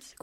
C'est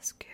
es que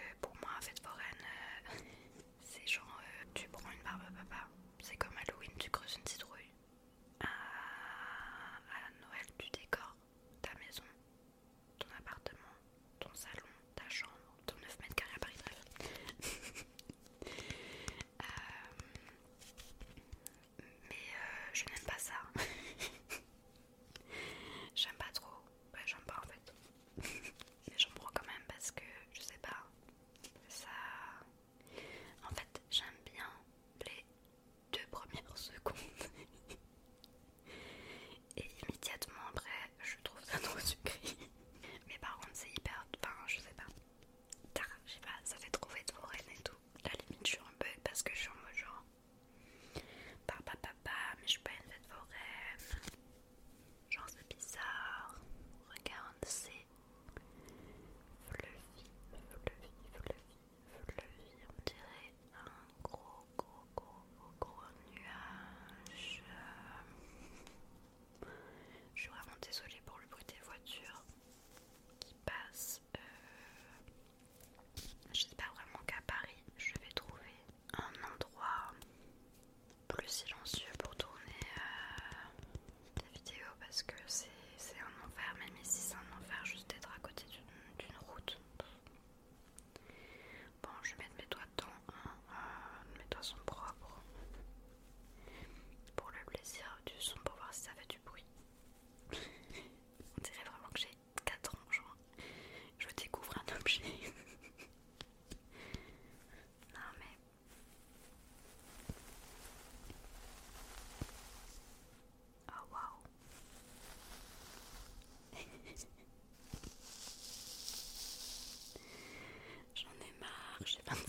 men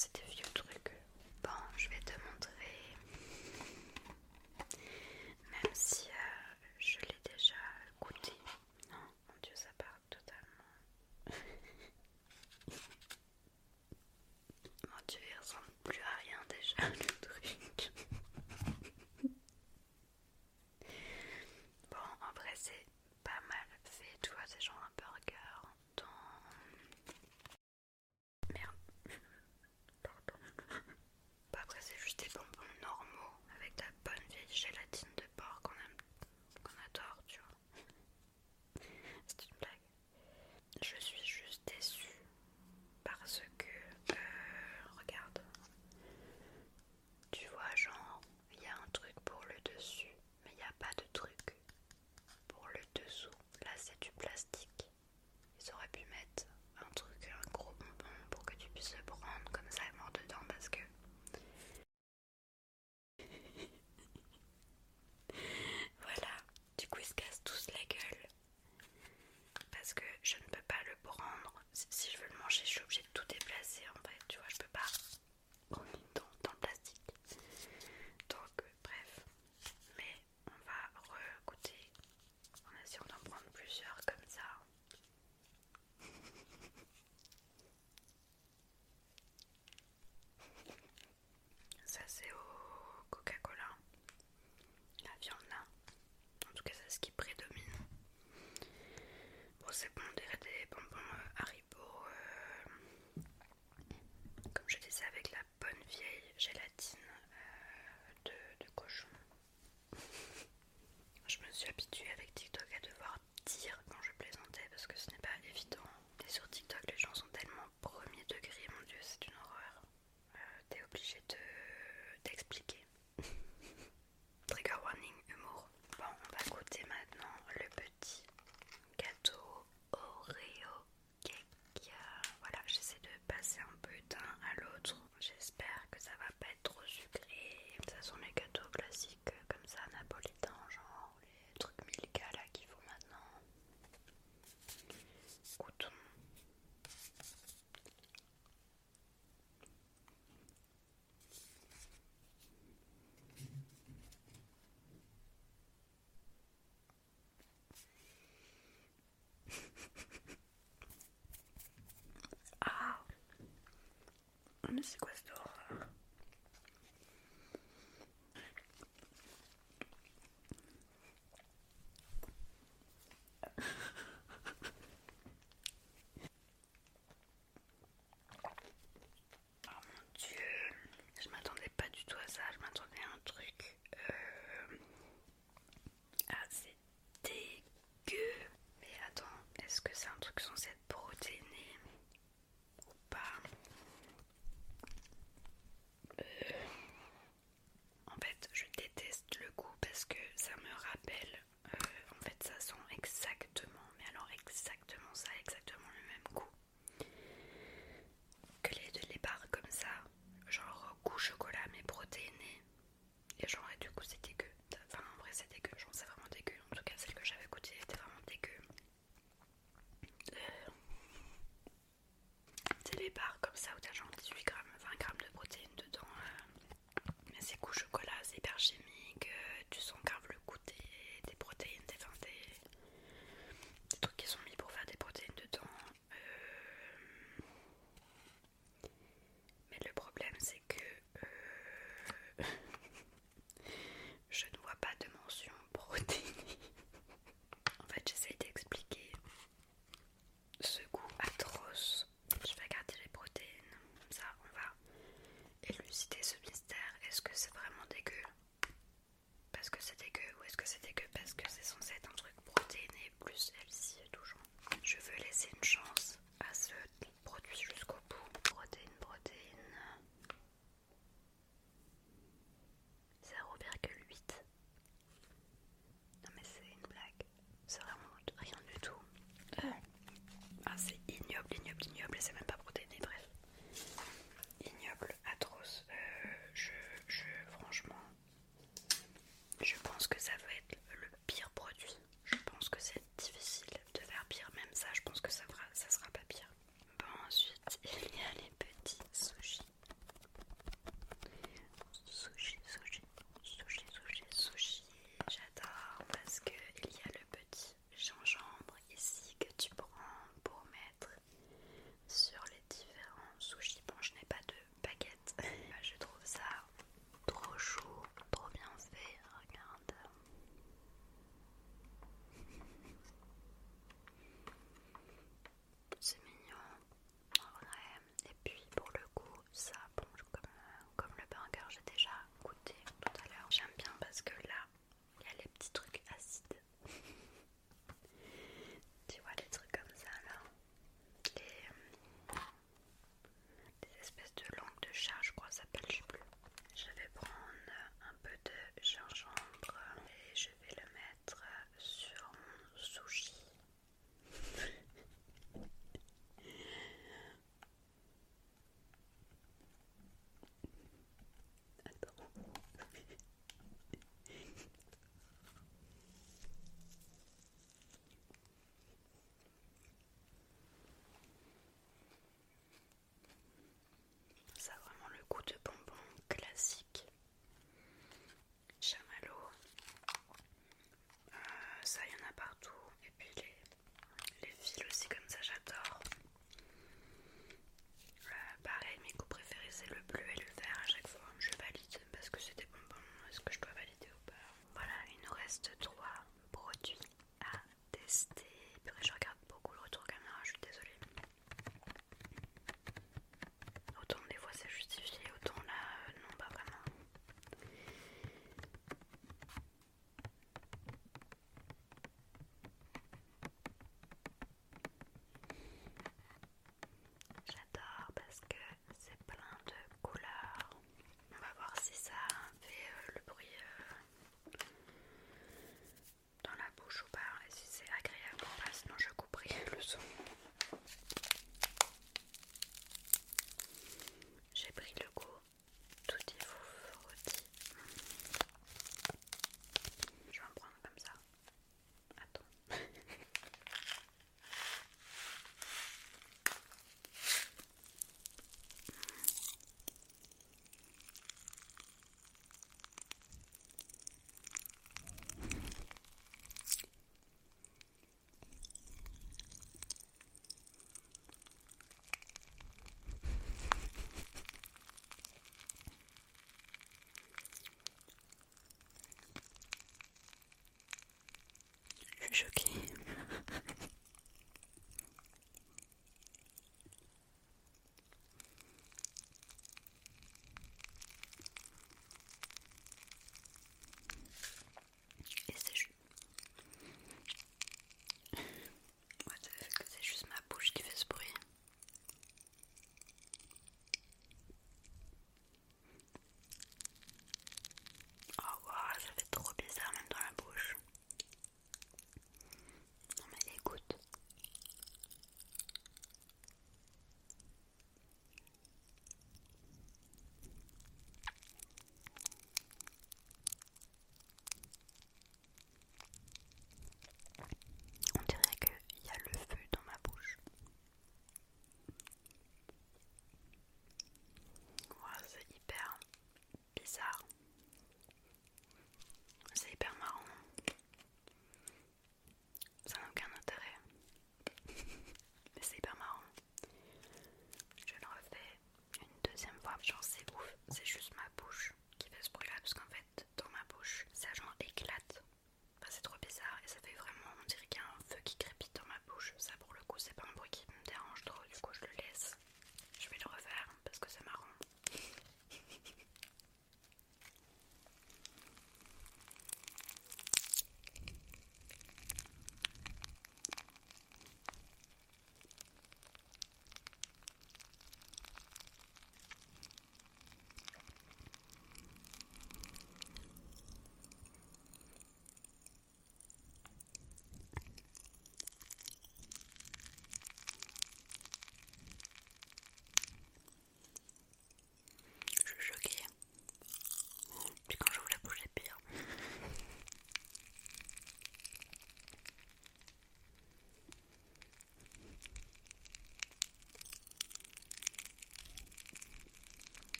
c'était vieux. assez haut. c'est quoi cette horreur Oh mon dieu, je m'attendais pas du tout à ça, je m'attendais à un truc euh, assez dégueu. Mais attends, est-ce que c'est un truc sans